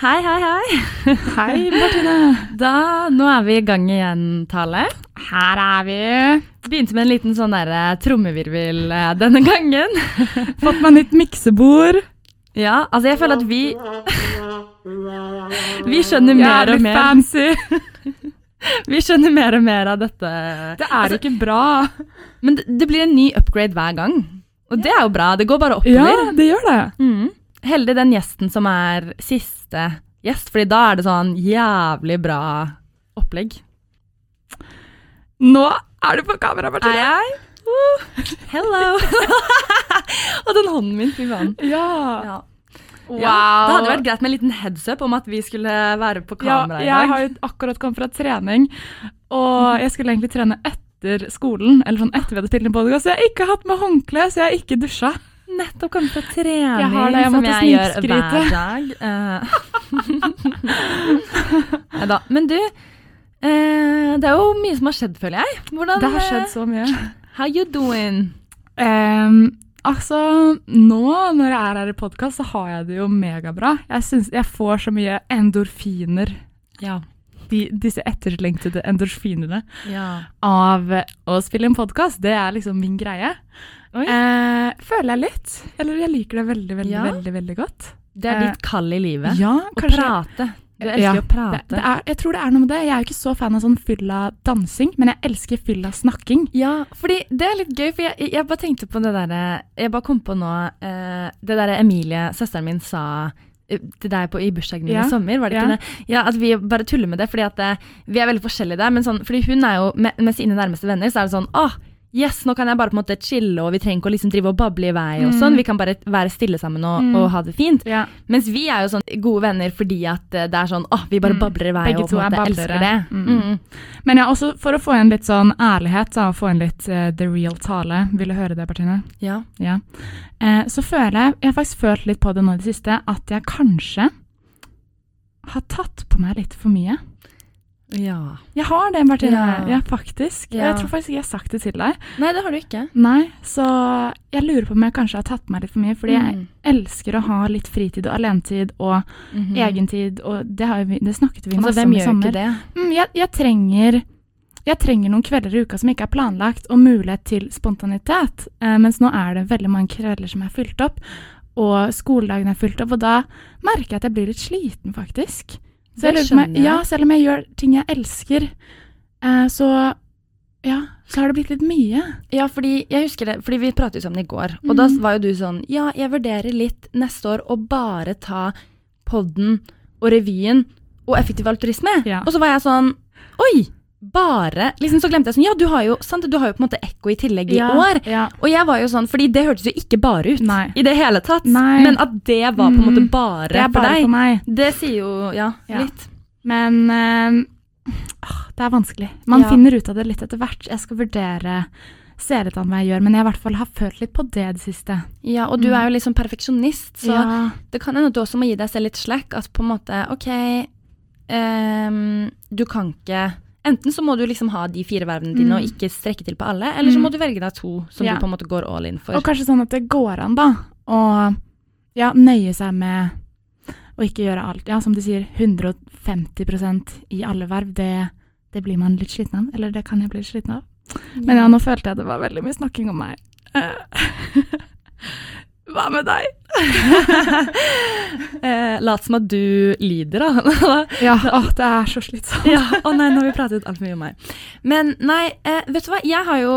Hei, hei, hei. Hei, Martine. Da, nå er vi i gang igjen, Tale. Her er vi. Begynte med en liten sånn der, eh, trommevirvel eh, denne gangen. Fått meg nytt miksebord. Ja, altså jeg føler at vi Vi skjønner mer og mer. fancy. Vi skjønner mer og mer av dette. Det er Altså, ikke bra. Men det, det blir en ny upgrade hver gang. Og det er jo bra. Det går bare Ja, det gjør det. Mm. Heldig den gjesten som er siste gjest, fordi da er det sånn jævlig bra opplegg. Nå er du på kamera, Martine. jeg? Uh, hello! Og den hånden min, fy faen. Ja. Ja. Wow. Ja, det hadde vært greit med en liten heads up om at vi skulle være på kamera i jeg har jo akkurat kommet fra trening, og jeg skulle egentlig trene etter skolen, eller sånn etter vi hadde spilt inn så jeg har ikke hatt med håndkle, så jeg har ikke dusja. Nettopp kommet fra trening, Jeg har det, jeg som jeg gjør hver dag. Eh. Neida. Men du, eh, det er jo mye som har skjedd, føler jeg. Hvordan, Det har eh, skjedd så mye. How you doing? Um, altså, nå når jeg er her i podkast, så har jeg det jo megabra. Jeg, synes, jeg får så mye endorfiner, Ja. de, disse etterlengtede endorfinene, ja. av å spille en podkast. Det er liksom min greie. Eh, føler jeg litt. Eller jeg liker det veldig, veldig, Ja. veldig, veldig godt. Det er ditt kall i livet. Ja, Å kanskje. prate. Du elsker Ja, å prate. Det, det er, jeg tror det er noe med det. Jeg er jo ikke så fan av sånn fylla dansing, men jeg elsker fylla snakking. Ja, fordi det er litt gøy, for jeg, jeg bare tenkte på det derre Jeg bare kom på nå eh, Det derre Emilie, søsteren min, sa eh, til deg på, i bursdagen min Ja, i sommer. Var det ja. ikke det? Ja, At vi bare tuller med det, fordi at eh, vi er veldig forskjellige der. Men sånn, fordi hun er jo med, med sine nærmeste venner, så er det sånn åh, yes, nå kan jeg bare på en måte chille, og vi trenger ikke å liksom drive og bable i vei og Mm. sånn. Vi kan bare være stille sammen og, Mm. og ha det fint. Ja. Mens vi er jo sånn gode venner fordi at eh, det er sånn åh, vi bare Mm. babler i vei Begge og på en måte elsker det. Mm. Mm. Men ja, også for å få inn litt sånn ærlighet, da, og få inn litt uh, the real tale. Vil du høre det, Bertine? Ja. Ja. Uh, så føler jeg, jeg har faktisk følt litt på det nå i det siste, at jeg kanskje har tatt på meg litt for mye. Ja. Jeg har det, Martine. Ja. Ja, faktisk. Ja. Jeg tror faktisk ikke jeg har sagt det til deg. Nei, det har du ikke. Nei, så jeg lurer på om jeg kanskje har tatt meg litt for mye, fordi jeg Mm. elsker å ha litt fritid og alenetid og Mhm. egentid, og det, har vi, det snakket vi Altså, masse hvem om i gjør ikke det? Mm, jeg, jeg, trenger, jeg trenger noen kvelder i uka som ikke er planlagt, og mulighet til spontanitet. Eh, mens nå er det veldig mange kvelder som er fylt opp, og skoledagen er fylt opp, og da merker jeg at jeg blir litt sliten, faktisk. Det skjønner jeg. Ja, selv om jeg gjør ting jeg elsker, eh, så ja, så har det blitt litt mye. Ja, fordi jeg husker det, fordi vi pratet jo sammen i går, og mm. da var jo du sånn Ja, jeg vurderer litt neste år å bare ta podden og revyen og effektiv altruisme. Ja. Og så var jeg sånn Oi! Bare Liksom så glemte jeg sånn Ja, du har jo, sant, du har jo på en måte ekko i tillegg i år. Ja. Og jeg var jo sånn, fordi det hørtes jo ikke bare ut Nei. i det hele tatt. Nei. Men at det var på en måte Mm. bare, Det er for deg, meg. det sier jo ja, Ja. litt. Men øh, det er vanskelig. Man Ja. finner ut av det litt etter hvert. Jeg skal vurdere se litt an hva jeg gjør, men jeg i hvert fall har følt litt på det det siste. Ja, og du Mm. er jo liksom perfeksjonist, så ja. Det kan hende du også må gi deg selv litt slack. At på en måte, OK ehm, Du kan ikke Enten så må du liksom ha de fire vervene dine Mm. og ikke strekke til på alle, eller så Mm. må du velge deg to som Ja. du på en måte går all in for. Og kanskje sånn at det går an, da, å ja, nøye seg med å ikke gjøre alt. Ja, som du sier, 150% i alle verv, det, det blir man litt sliten av. Eller det kan jeg bli sliten av. Men ja, nå følte jeg det var veldig mye snakking om meg. Eh, Hva med deg? eh, Lat som at du lider, da. Ja, å, det er så slitsomt. ja, Å nei, nå har vi pratet altfor mye om meg. Men nei, eh, vet du hva, jeg har jo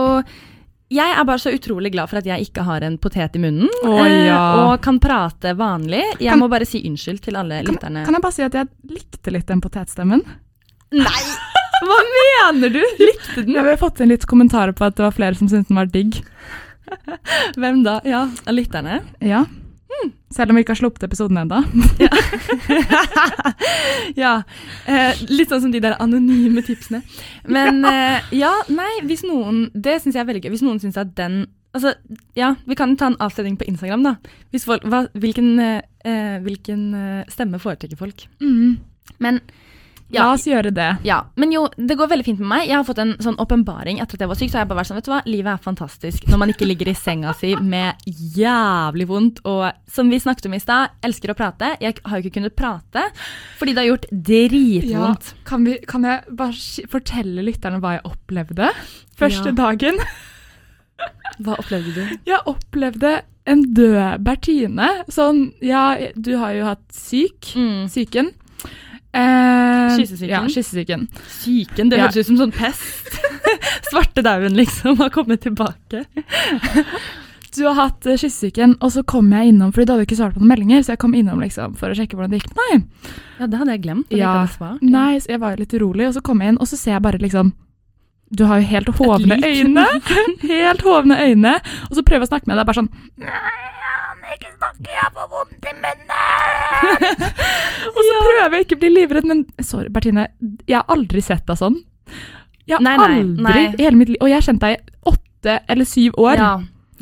jeg er bare så utrolig glad for at jeg ikke har en potet i munnen eh, ja. og kan prate vanlig. Jeg Kan- må bare si unnskyld til alle lytterne. Kan jeg bare si at jeg likte litt den potetstemmen? Nei! Hva mener du? Likte den? Ja, vi har fått inn litt kommentarer på at det var flere som syntes den var digg. Hvem da? Ja, lytterne? Ja. Selv om vi ikke har sluppet episoden ennå. ja. Eh, litt sånn som de der anonyme tipsene. Men eh, ja, nei, hvis noen Det syns jeg er veldig gøy. Hvis noen syns at den Altså, ja, vi kan ta en avstemning på Instagram, da. Hvis folk, hva, hvilken, eh, hvilken eh, stemme foretrekker folk? Mm. Men Ja. La oss gjøre det. Ja, men jo, det går veldig fint med meg. Jeg har fått en sånn åpenbaring etter at jeg var syk. Så har jeg bare vært sånn, vet du hva, livet er fantastisk når man ikke ligger i senga si med jævlig vondt. Og som vi snakket om i stad, elsker å prate. Jeg har jo ikke kunnet prate fordi det har gjort dritvondt. Kan, vi, kan jeg bare fortelle lytterne hva jeg opplevde første Ja. dagen? Hva opplevde du? Jeg opplevde en død Bertine. Sånn, ja, du har jo hatt syk. Mm. Syken. Eh, Kyssesyken? Ja, kyssesyken. Syken, det Ja. høres ut som sånn pest. Svartedauden liksom har kommet tilbake. Du har hatt uh, kyssesyken, og så kom jeg innom, fordi du hadde ikke svart på noen meldinger, så jeg kom innom liksom, for å sjekke hvordan det gikk med deg. Ja, det hadde jeg glemt. Ja. jeg Ja. svart. Nei, så jeg var litt urolig, og så kom jeg inn, og så ser jeg bare liksom Du har jo helt hovne øyne. Helt hovne øyne. Og så prøver jeg å snakke med deg, bare sånn «Nei, ikke snakke, jeg får vondt i munnen. og så prøver jeg ikke å bli livredd, men sorry, Bertine, jeg har aldri sett deg sånn. Jeg har Nei, nei, aldri nei. i hele mitt liv Og jeg har kjent deg i åtte eller syv år. Ja,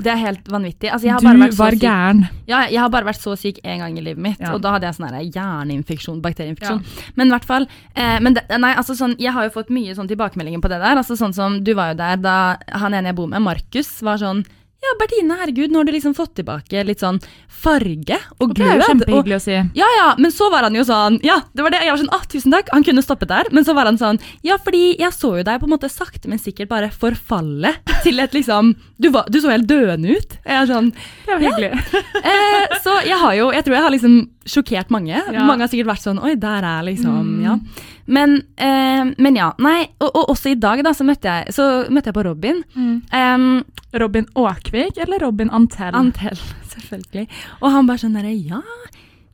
det er helt vanvittig. Altså, jeg har du bare vært var gæren. Ja, jeg har bare vært så syk én gang i livet mitt, Ja. og da hadde jeg sånn hjerneinfeksjon, bakterieinfeksjon. Men i hvert fall eh, men det, Nei, altså sånn, jeg har jo fått mye sånn tilbakemeldinger på det der. Altså sånn som Du var jo der da han ene jeg bor med, Markus, var sånn Ja, Bertine, herregud, nå har du liksom fått tilbake litt sånn farge og Og det er jo kjempehyggelig å si. ja, ja, men så var han jo sånn Ja, det var det. Jeg var sånn ah, tusen takk. Han kunne stoppet der. Men så var han sånn Ja, fordi jeg så jo deg på en måte sakte, men sikkert bare forfalle til et liksom Du, var, du så helt døende ut. Jeg er sånn Det var hyggelig. eh, så jeg har jo Jeg tror jeg har liksom sjokkert mange. Ja. Mange har sikkert vært sånn Oi, der er liksom Mm. Ja. Men, eh, men ja. Nei. Og, og også i dag, da, så møtte jeg, så møtte jeg på Robin. Em, Robin Åkvik eller Robin Antell? Antell, selvfølgelig. Og han bare sånn derre Ja.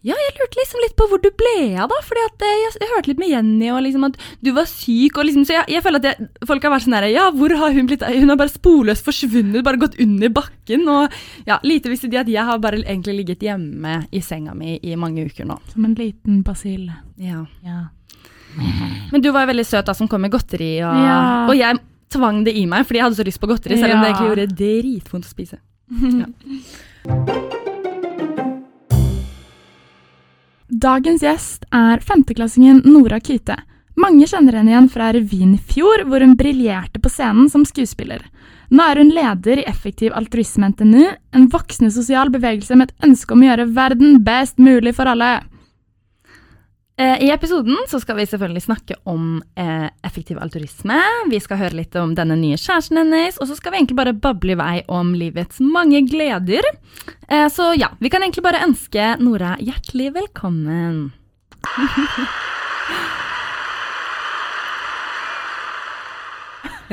Ja, jeg lurte liksom litt på hvor du ble av, da. Fordi at eh, jeg, jeg hørte litt med Jenny, og liksom at du var syk. Og liksom, så jeg, jeg føler at jeg, folk har vært sånn herre Ja, hvor har hun blitt av? Hun har bare sporløst forsvunnet, bare gått under bakken. Og ja, lite visste de at jeg har bare egentlig ligget hjemme i senga mi i mange uker nå. Som en liten basil. Ja. Ja. Men du var jo veldig søt da som kom med godteri, og, Ja. og jeg tvang det i meg fordi jeg hadde så lyst på godteri, selv om det egentlig gjorde dritvondt å spise. Dagens gjest er femteklassingen Nora Kyte. Mange kjenner henne igjen fra revyen i fjor, hvor hun briljerte på scenen som skuespiller. Nå er hun leder i Effektiv altruisme NTNU, en voksende sosial bevegelse med et ønske om å gjøre verden best mulig for alle. Eh, I episoden så skal vi selvfølgelig snakke om eh, effektiv alturisme. Vi skal høre litt om denne nye kjæresten hennes, og så skal vi egentlig bare bable i vei om livets mange gleder. Eh, så ja, vi kan egentlig bare ønske Nora hjertelig velkommen.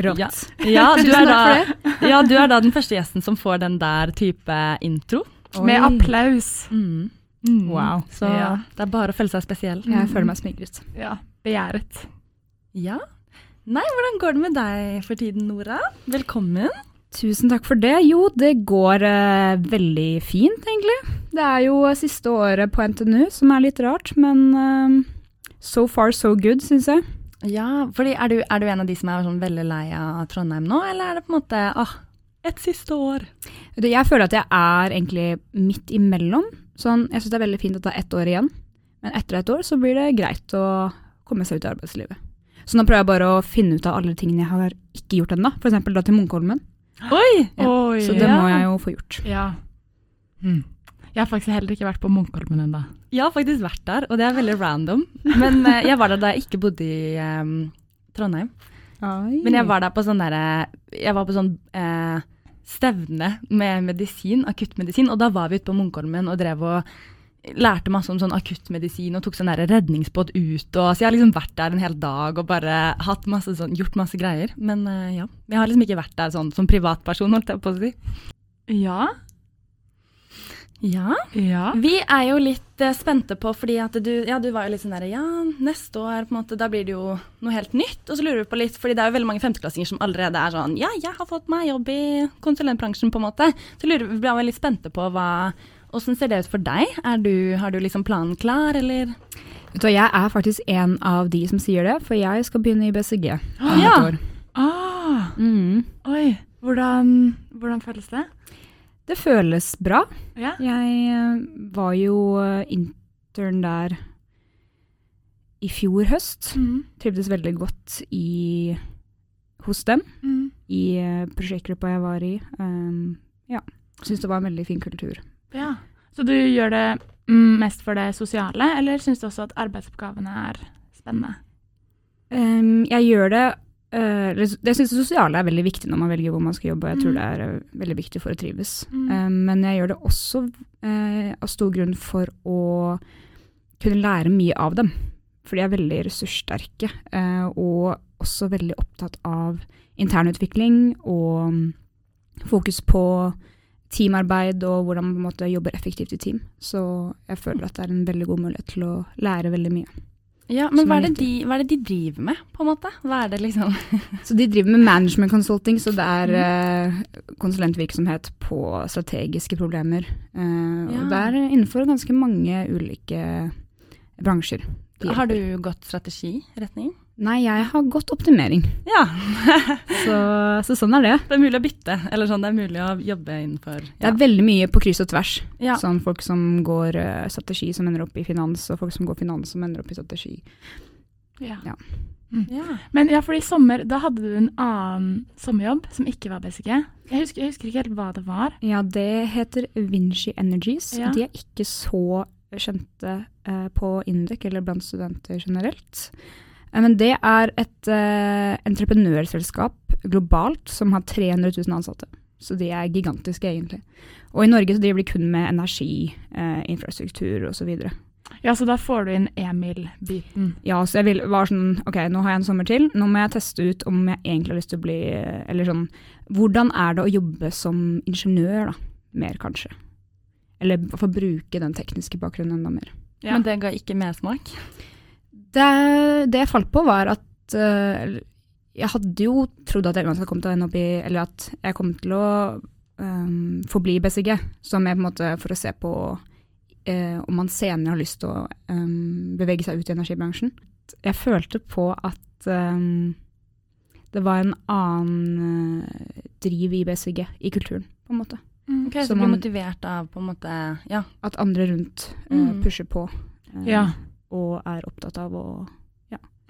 Rått. Ja, ja, ja, du er da den første gjesten som får den der type intro. Med applaus. Mm. Mm. Wow. Så Ja. det er bare å føle seg spesiell. Jeg føler meg smigret. Ja, begjæret. Ja. Nei, hvordan går det med deg for tiden, Nora? Velkommen. Tusen takk for det. Jo, det går eh, veldig fint, egentlig. Det er jo siste året på NTNU som er litt rart, men eh, so far so good, syns jeg. Ja, fordi er du, er du en av de som er sånn veldig lei av Trondheim nå, eller er det på en måte ah, et siste år? Jeg føler at jeg er egentlig midt imellom. Sånn, jeg syns det er veldig fint at det er ett år igjen, men etter et år så blir det greit å komme seg ut i arbeidslivet. Så nå prøver jeg bare å finne ut av alle tingene jeg har ikke gjort ennå, f.eks. da til Munkholmen. Oi! Ja, Oi. Så det Ja. må jeg jo få gjort. Ja. Mm. Jeg har faktisk heller ikke vært på Munkholmen ennå. Jeg har faktisk vært der, og det er veldig random. Men eh, jeg var der da jeg ikke bodde i um, Trondheim. Men jeg var der på sånn derre Jeg var på sånn eh, stevne med medisin, akuttmedisin, og da var vi ute på Munkholmen og drev og lærte masse om sånn akuttmedisin og tok sånn redningsbåt ut. Og, så jeg har liksom vært der en hel dag og bare masse sånn, gjort masse greier. Men eh, ja, jeg har liksom ikke vært der sånn som privatperson, holdt jeg på å si. Ja. Ja. Ja. Vi er jo litt uh, spente på, fordi at du, ja, du var jo litt sånn der, ja, neste år, på en måte, da blir det jo noe helt nytt. Og så lurer vi på litt, fordi det er jo veldig mange femteklassinger som allerede er sånn, ja, jeg har fått meg jobb i konsulentbransjen, på en måte. Så lurer vi, blir vi litt spente på hva, hvordan ser det ut for deg? Er du, har du liksom planen klar, eller? Vet du Jeg er faktisk en av de som sier det, for jeg skal begynne i BCG om Ja. et år. Ah, Mm. oi. Hvordan, hvordan føles det? Det føles bra. Ja. Jeg eh, var jo eh, intern der i fjor høst. Mm. Trivdes veldig godt i, hos dem, Mm. i eh, prosjektgruppa jeg var i. Um, ja. Syns det var en veldig fin kultur. Ja. Så du gjør det mest for det sosiale, eller syns du også at arbeidsoppgavene er spennende? Um, jeg gjør det Jeg syns det sosiale er veldig viktig når man velger hvor man skal jobbe. og Jeg tror Mm. det er eh, veldig viktig for å trives. Mm. Um, men jeg gjør det også eh, av stor grunn for å kunne lære mye av dem. For de er veldig ressurssterke, eh, og også veldig opptatt av internutvikling og mm, fokus på teamarbeid og hvordan man på en måte jobber effektivt i team. Så jeg føler at det er en veldig god mulighet til å lære veldig mye. Ja, men hva er det de, hva er det de driver med, på en måte? Hva er det liksom Så de driver med management consulting, så det er uh, konsulentvirksomhet på strategiske problemer. Uh, Ja. Og det er innenfor ganske mange ulike bransjer. Har du gått strategiretning? Nei, jeg har godt optimering. Ja. Så, så sånn er det. det er mulig å bytte, eller sånn, det er mulig å jobbe innenfor Det er veldig mye på kryss og tvers. ja. Sånn folk som går uh, strategi som ender opp i finans, og folk som går finans som ender opp i strategi. Ja. Ja. ja. Men ja, for i sommer, da hadde du en annen sommerjobb som ikke var BCG. Jeg husker, jeg husker ikke helt hva det var. Ja, det heter Vinci Energies. Ja. De er ikke så kjente uh, på Indek eller blant studenter generelt. Eh, men det er et uh, entreprenørselskap globalt som har 300 000 ansatte. Så de er gigantiske, egentlig. Og i Norge så driver de kun med energi, uh, infrastruktur osv. Ja, så da får du inn Emil-biten. Ja, så jeg vil, var sånn Ok, nå har jeg en sommer til. Nå må jeg teste ut om jeg egentlig har lyst til å bli Eller sånn Hvordan er det å jobbe som ingeniør, da? Mer, kanskje. Eller få bruke den tekniske bakgrunnen enda mer. Ja. Men det ga ikke mersmak? Det, det jeg falt på, var at uh, Jeg hadde jo trodd at jeg uansett kom til å ende opp i Eller at jeg kom til å um, forbli i BCG, som er på en måte for å se på uh, om man senere har lyst til å um, bevege seg ut i energibransjen. Jeg følte på at um, det var en annen driv i BCG, i kulturen, på en måte. Mm. Ok, Så Så du blir man- motivert av på en måte Ja. At andre rundt Mm. pusher på, Uh, Ja. Og er opptatt av, å,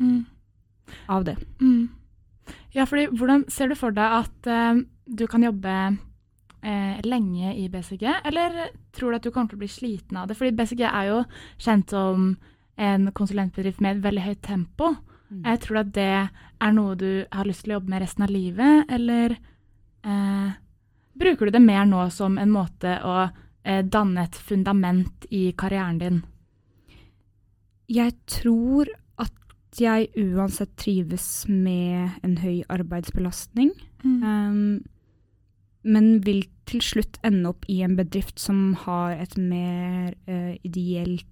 Mm. av det. Mm. Ja, fordi hvordan ser du for deg at uh, du kan jobbe uh, lenge i BCG, eller tror du at du kommer til å bli sliten av det? Fordi BCG er jo kjent som en konsulentbedrift med et veldig høyt tempo. Jeg tror at det er noe du har lyst til å jobbe med resten av livet, eller uh, bruker du det mer nå som en måte å eh, danne et fundament i karrieren din? Jeg tror at jeg uansett trives med en høy arbeidsbelastning. Um, men vil til slutt ende opp i en bedrift som har et mer uh, ideelt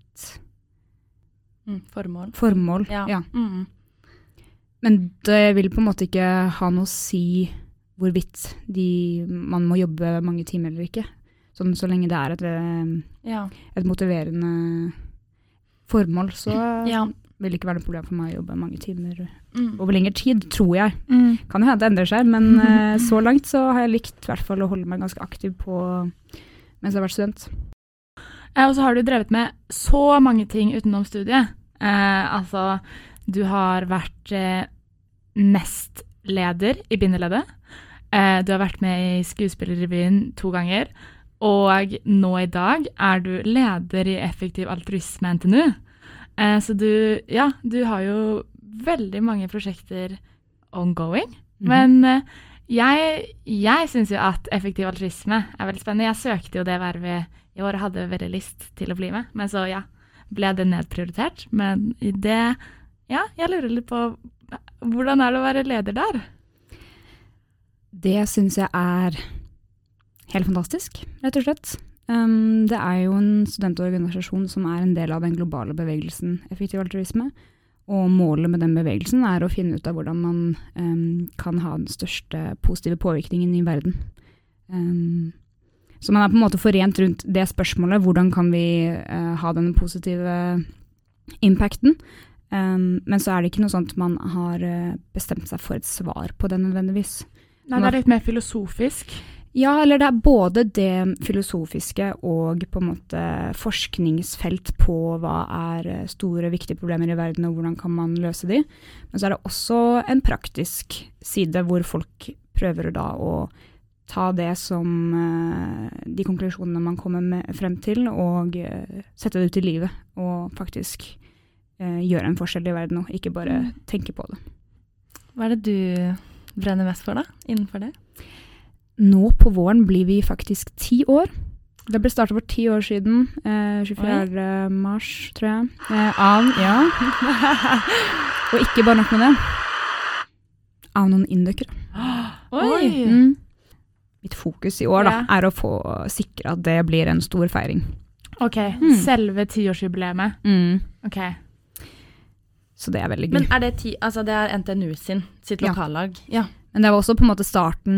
Mm, formål. formål. Ja. Ja. Mm. Men det vil på en måte ikke ha noe å si hvorvidt de, man må jobbe mange timer eller ikke. Sånn, så lenge det er et, eh, ja. et motiverende formål, så ja. vil det ikke være noe problem for meg å jobbe mange timer Mm. over lengre tid, tror jeg. Mm. Kan jo hende det endrer seg, men uh, så langt så har jeg likt hvert fall å holde meg ganske aktiv på mens jeg har vært student. Og så har du drevet med så mange ting utenom studiet. Eh, altså, du har vært eh, nestleder i bindeleddet. Eh, du har vært med i Skuespillerrevyen to ganger. Og nå i dag er du leder i Effektiv altruisme NTNU. Eh, så du, ja, du har jo veldig mange prosjekter ongoing. Mhm. Men eh, jeg, jeg syns jo at effektiv altruisme er veldig spennende. Jeg søkte jo det vervet i år og hadde veldig lyst til å bli med, men så ja, ble det nedprioritert. Men i det Ja, jeg lurer litt på hvordan er det å være leder der? Det syns jeg er helt fantastisk, rett og slett. Um, det er jo en studentorganisasjon som er en del av den globale bevegelsen effektiv altruisme. Og målet med den bevegelsen er å finne ut av hvordan man um, kan ha den største positive påvirkningen i verden. Um, så man er på en måte forent rundt det spørsmålet, hvordan kan vi uh, ha den positive impacten. Men så er det ikke noe sånt man har uh, bestemt seg for et svar på det nødvendigvis. Nei, det er litt mer filosofisk. Ja, eller det er både det filosofiske og på en måte forskningsfelt på hva er eh, store, viktige problemer i verden, og hvordan kan man løse de. Men så er det også en praktisk side hvor folk prøver da å ta det som eh, de konklusjonene man kommer med, frem til, og eh, sette det ut i livet. Og faktisk gjøre en forskjell i verden, og ikke bare tenke på det. Hva er det du brenner mest for, da? Innenfor det? Nå på våren blir vi faktisk ti år. Det ble startet for ti år siden, eh, 24. mars, tror jeg. Eh, av Ja. Og ikke bare nok med det. Av noen indøkere. Oi! Mm. Mitt fokus i år da, Ja. er å få sikre at det blir en stor feiring. Ok, Mm. selve tiårsjubileet. Ok. Så det er veldig gøy. Men er det ti Altså, det er NTNU sin, sitt Ja. lokallag? Ja. Men det var også på en måte starten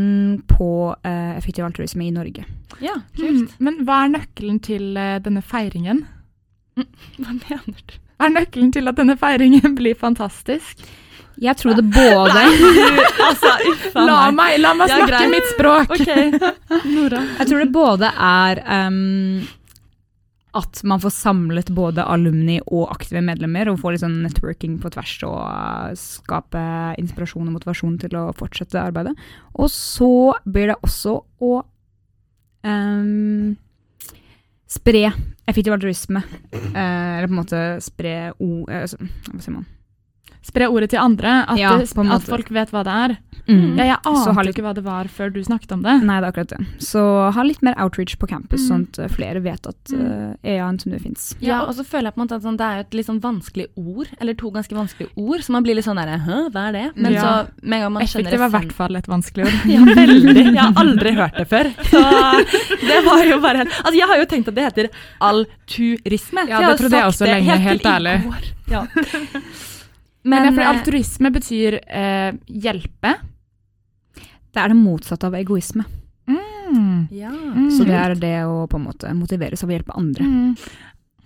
på eh, effektiv altruisme i Norge. Ja, Mm. Men hva er nøkkelen til eh, denne feiringen? Hva mener du? Hva er nøkkelen til at denne feiringen blir fantastisk? Jeg tror det både altså, uffa La meg. la meg Ja, snakke greit. mitt språk! Okay. Nora. Jeg tror det både er ehm, at man får samlet både alumni og aktive medlemmer, og får litt sånn networking på tvers og eh, skape inspirasjon og motivasjon til å fortsette arbeidet. Og så blir det også å um, spre effektiv altruisme. uh, eller på en måte spre o... altså, hva sier man? Spre ordet til andre, at, Ja, det, at folk vet hva det er. Mm. Ja, jeg Så ante litt- ikke hva det var før du snakket om det. Nei, det er akkurat det. Så ha litt mer outreach på campus, Mm. sånn at eh, flere vet at Mm. uh, EA NTNU fins. Ja, og så føler jeg på en måte at sånn, det er jo et litt sånn vanskelig ord, eller to ganske vanskelige ord, så man blir litt sånn derre hæ, hva er det? Men Ja. så med en gang man skjønner det var i hvert fall et vanskelig ord. Ja, veldig. Jeg har aldri hørt det før. Så det var jo bare helt Altså, jeg har jo tenkt at det heter alturisme. Ja, jeg det har trodde jeg også lenge, helt, helt ærlig. Ja. Men, Men, eh, altruisme betyr eh, hjelpe. Det er det motsatte av egoisme. Mm. ja. Mm. Så det er det å på en måte motiveres av å hjelpe andre. Mm.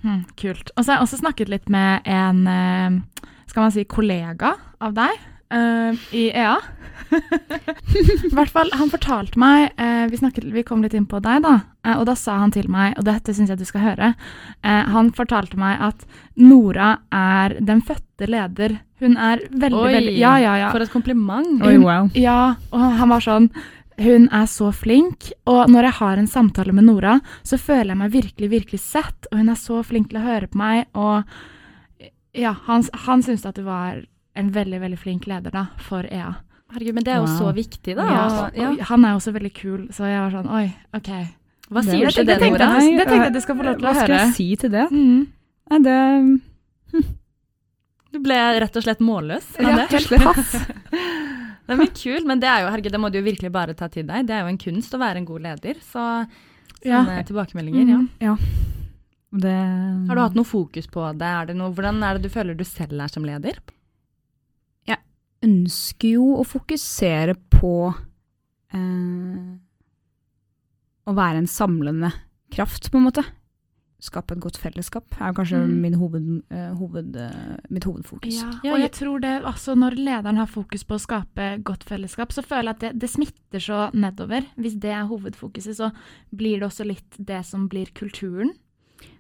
Mm, kult. Og så har jeg også snakket litt med en eh, skal man si, kollega av deg uh, i EA. I hvert fall, Han fortalte meg uh, vi, snakket, vi kom litt inn på deg, da. Uh, og da sa han til meg, og dette syns jeg du skal høre eh, Han fortalte meg at Nora er den fødte leder. Hun er veldig, Oi, veldig Ja, ja, ja. For et kompliment. Oi, wow. Ja, og han var sånn Hun er så flink, og når jeg har en samtale med Nora, så føler jeg meg virkelig, virkelig sett, og hun er så flink til å høre på meg, og ja, han, han syntes at du var en veldig, veldig flink leder da, for EA. Herregud, men det er jo Wow. så viktig, da. Ja, og- ja. han er også veldig kul, så jeg var sånn, oi, ok. Hva sier du til det, Nora? det tenkte jeg du skal få lov til å høre. Hva skal jeg si til det? Mm. Nei, det Du ble rett og slett målløs av det? Rett og slett. pass. Nei, men kult, men det er jo, herregud, det må du jo virkelig bare ta til deg. Det er jo en kunst å være en god leder. Så Ja. sånne tilbakemeldinger, ja. Mm. det Har du hatt noe fokus på det? Det noe? Hvordan er det du føler du selv er som leder? Jeg ønsker jo å fokusere på eh, å være en samlende kraft, på en måte. Skape et godt fellesskap er kanskje Mm. min hoved, eh, hoved, eh, mitt hovedfokus. Ja, og jeg- tror det altså når lederen har fokus på å skape godt fellesskap, så føler jeg at det, det smitter så nedover. Hvis det er hovedfokuset, så blir det også litt det som blir kulturen.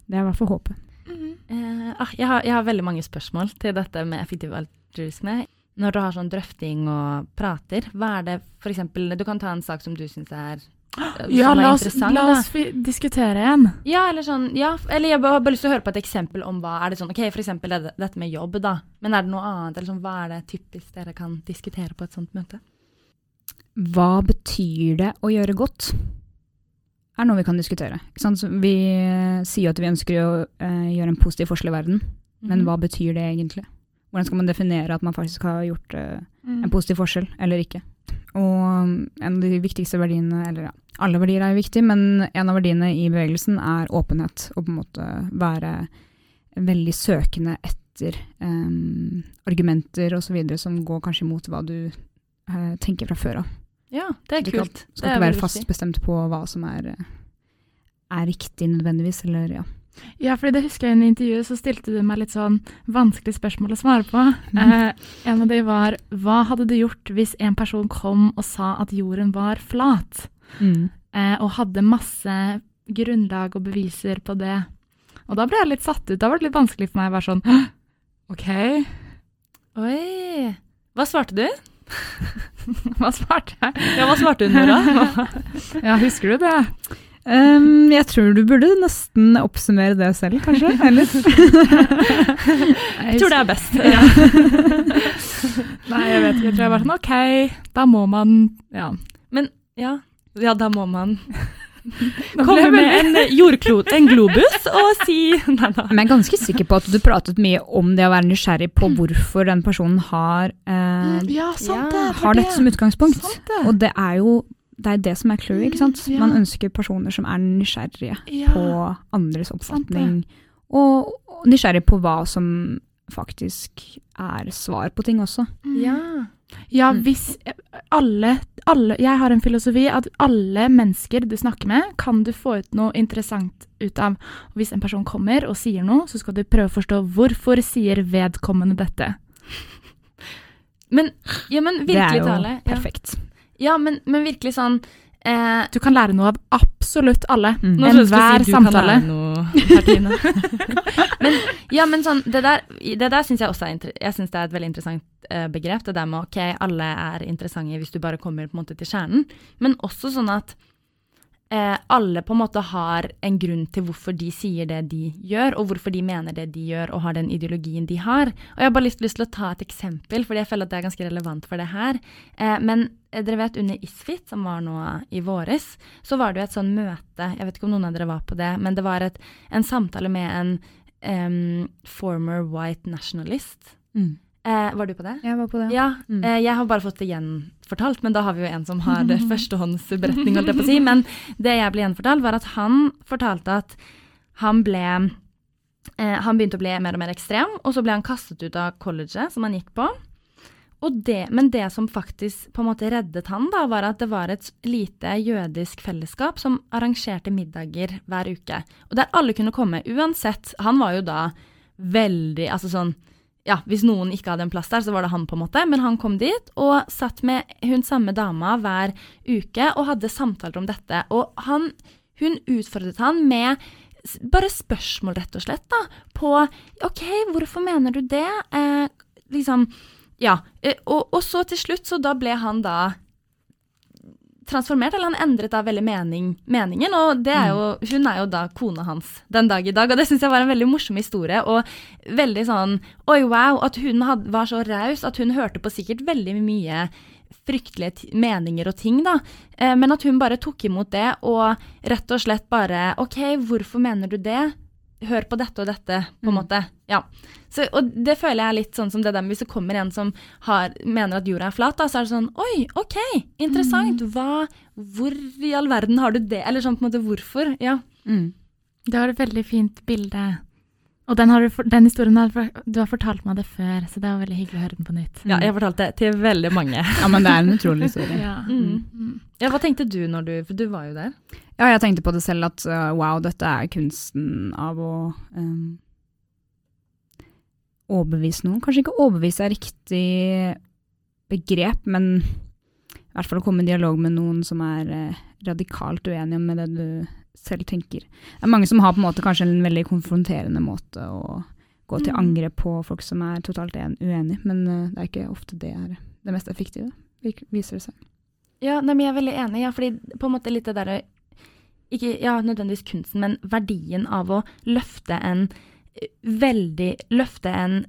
Det er i hvert fall håpet. Eh, ah, jeg, har, jeg har veldig mange spørsmål til dette med effektiv altruisme. Når du har sånn drøfting og prater, hva er det for eksempel Du kan ta en sak som du syns er Ja, la oss, la oss diskutere igjen. Ja, eller sånn, ja, eller jeg har bare lyst til å høre på et eksempel om hva er det sånn, ok, for eksempel det, dette med jobb da, men er det noe annet, eller sånn, hva er det typisk dere kan diskutere på et sånt møte? Hva betyr det å gjøre godt? Er noe vi kan diskutere. Vi eh, sier at vi ønsker å eh, gjøre en positiv forskjell i verden, Mhm. men hva betyr det egentlig? Hvordan skal man definere at man faktisk har gjort uh, Mm. en positiv forskjell, eller ikke? Og um, en av de viktigste verdiene, eller ja, alle verdier er viktige, men en av verdiene i bevegelsen er åpenhet, og på en måte være veldig søkende etter um, argumenter osv. som går kanskje imot hva du uh, tenker fra før av. Ja, det er Du kan- kult. Skal Det ikke være fast bestemt på hva som er, eh, er riktig nødvendigvis, eller ja. Ja, fordi det husker jeg i intervjuet, så stilte du meg litt sånn vanskelig spørsmål å svare på. Eh, en av de var hva hadde du gjort hvis en person kom og sa at jorden var flat? Mm. eh, og hadde masse grunnlag og beviser på det. Og da ble jeg litt satt ut. Da var det litt vanskelig for meg å være sånn OK, Oi. Hva svarte du? hva svarte jeg? Ja, hva svarte hun, Nora? Ja, husker du det? Um, jeg tror du burde nesten oppsummere det selv, kanskje? Eller? Jeg tror det er best. Nei, jeg vet ikke. Jeg tror jeg var sånn OK, da må man Ja. Ja. ja, da må man komme med en jordklot, en globus, og si Nei da. Men jeg er ganske sikker på at du pratet mye om det å være nysgjerrig på hvorfor den personen har, eh, Ja, sant Ja, det. har dette som utgangspunkt. Det. Og det er jo det, er det som er clouet, ikke sant? Ja. Man ønsker personer som er nysgjerrige Ja. på andres oppfatning, og, og nysgjerrig på hva som faktisk er svar på ting også. Ja. Ja, Mm. hvis alle, alle Jeg har en filosofi at alle mennesker du snakker med, kan du få ut noe interessant ut av. Og hvis en person kommer og sier noe, så skal du prøve å forstå hvorfor sier vedkommende dette. Men, ja, men Det er jo tale. Ja, perfekt. ja men, men virkelig sånn eh, Du kan lære noe av absolutt alle. Mm. Enhver si du kan samtale. lære noe, Martine. men, ja, men sånn, det der, det der syns jeg også er, inter jeg synes det er et veldig interessant eh, begrep. Det der med ok, alle er interessante hvis du bare kommer på en måte til kjernen. Men også sånn at eh, alle på en måte har en grunn til hvorfor de sier det de gjør, og hvorfor de mener det de gjør, og har den ideologien de har. Og jeg har bare lyst, lyst til å ta et eksempel, fordi jeg føler at det er ganske relevant for det her. Eh, men eh, dere vet under Isfit, som var nå i våres, så var det jo et sånn møte, jeg vet ikke om noen av dere var på det, men det var et, en samtale med en um, former white nationalist. Mm. Eh, var du på det? Jeg var på det. Ja, Mm. eh, jeg har bare fått det gjenfortalt, men da har vi jo en som har førstehåndsberetning, holdt jeg på å si. Men det jeg ble gjenfortalt, var at han fortalte at han ble eh, Han begynte å bli mer og mer ekstrem, og så ble han kastet ut av colleget som han gikk på. Og det, men det som faktisk på en måte reddet han, da, var at det var et lite jødisk fellesskap som arrangerte middager hver uke. Og der alle kunne komme, uansett. Han var jo da veldig Altså sånn ja, hvis noen ikke hadde en plass der, så var det han, på en måte. Men han kom dit og satt med hun samme dama hver uke og hadde samtaler om dette. Og han, hun utfordret han med bare spørsmål, rett og slett, da. På OK, hvorfor mener du det? Eh, liksom Ja. Eh, og, og så til slutt, så da ble han da transformert, eller han endret da veldig mening, meningen, og det er jo, hun er jo da kona hans den dag i dag, og det synes jeg var en veldig morsom historie, og veldig sånn, oi wow, at hun had, var så raus, at hun hørte på sikkert veldig mye fryktelige meninger og ting da, eh, men at hun bare tok imot det, og rett og slett bare, ok, hvorfor mener du det? Hør på dette og dette, på en Mm. måte. Ja. Så, og det føler jeg er litt sånn som det der med hvis det kommer en som har, mener at jorda er flat, da, så er det sånn Oi, OK, interessant. Hva Hvor i all verden har du det? Eller sånn på en måte hvorfor? Ja. Mm. Det var et veldig fint bilde. Og den, har du, den historien har du- du har fortalt meg det før, så det var veldig hyggelig å høre den på nytt. ja. Jeg har fortalt det til veldig mange. Ja, men det er en utrolig historie. Ja. Mm. Mm. Ja, hva tenkte du når du For du var jo der. Ja, jeg tenkte på det selv at uh, wow, dette er kunsten av å um, overbevise noen. Kanskje ikke overbevise er riktig begrep, men i hvert fall å komme i dialog med noen som er uh, radikalt uenige med det du selv tenker. Det er mange som har på en måte kanskje en veldig konfronterende måte å gå til Mm. angrep på folk som er totalt en uenige, men uh, det er ikke ofte det er det mest effektive, viser det seg. Ja, nei, men jeg er veldig enig, ja, fordi på en måte litt det derre Ikke ja, nødvendigvis kunsten, men verdien av å løfte en eh, veldig Løfte en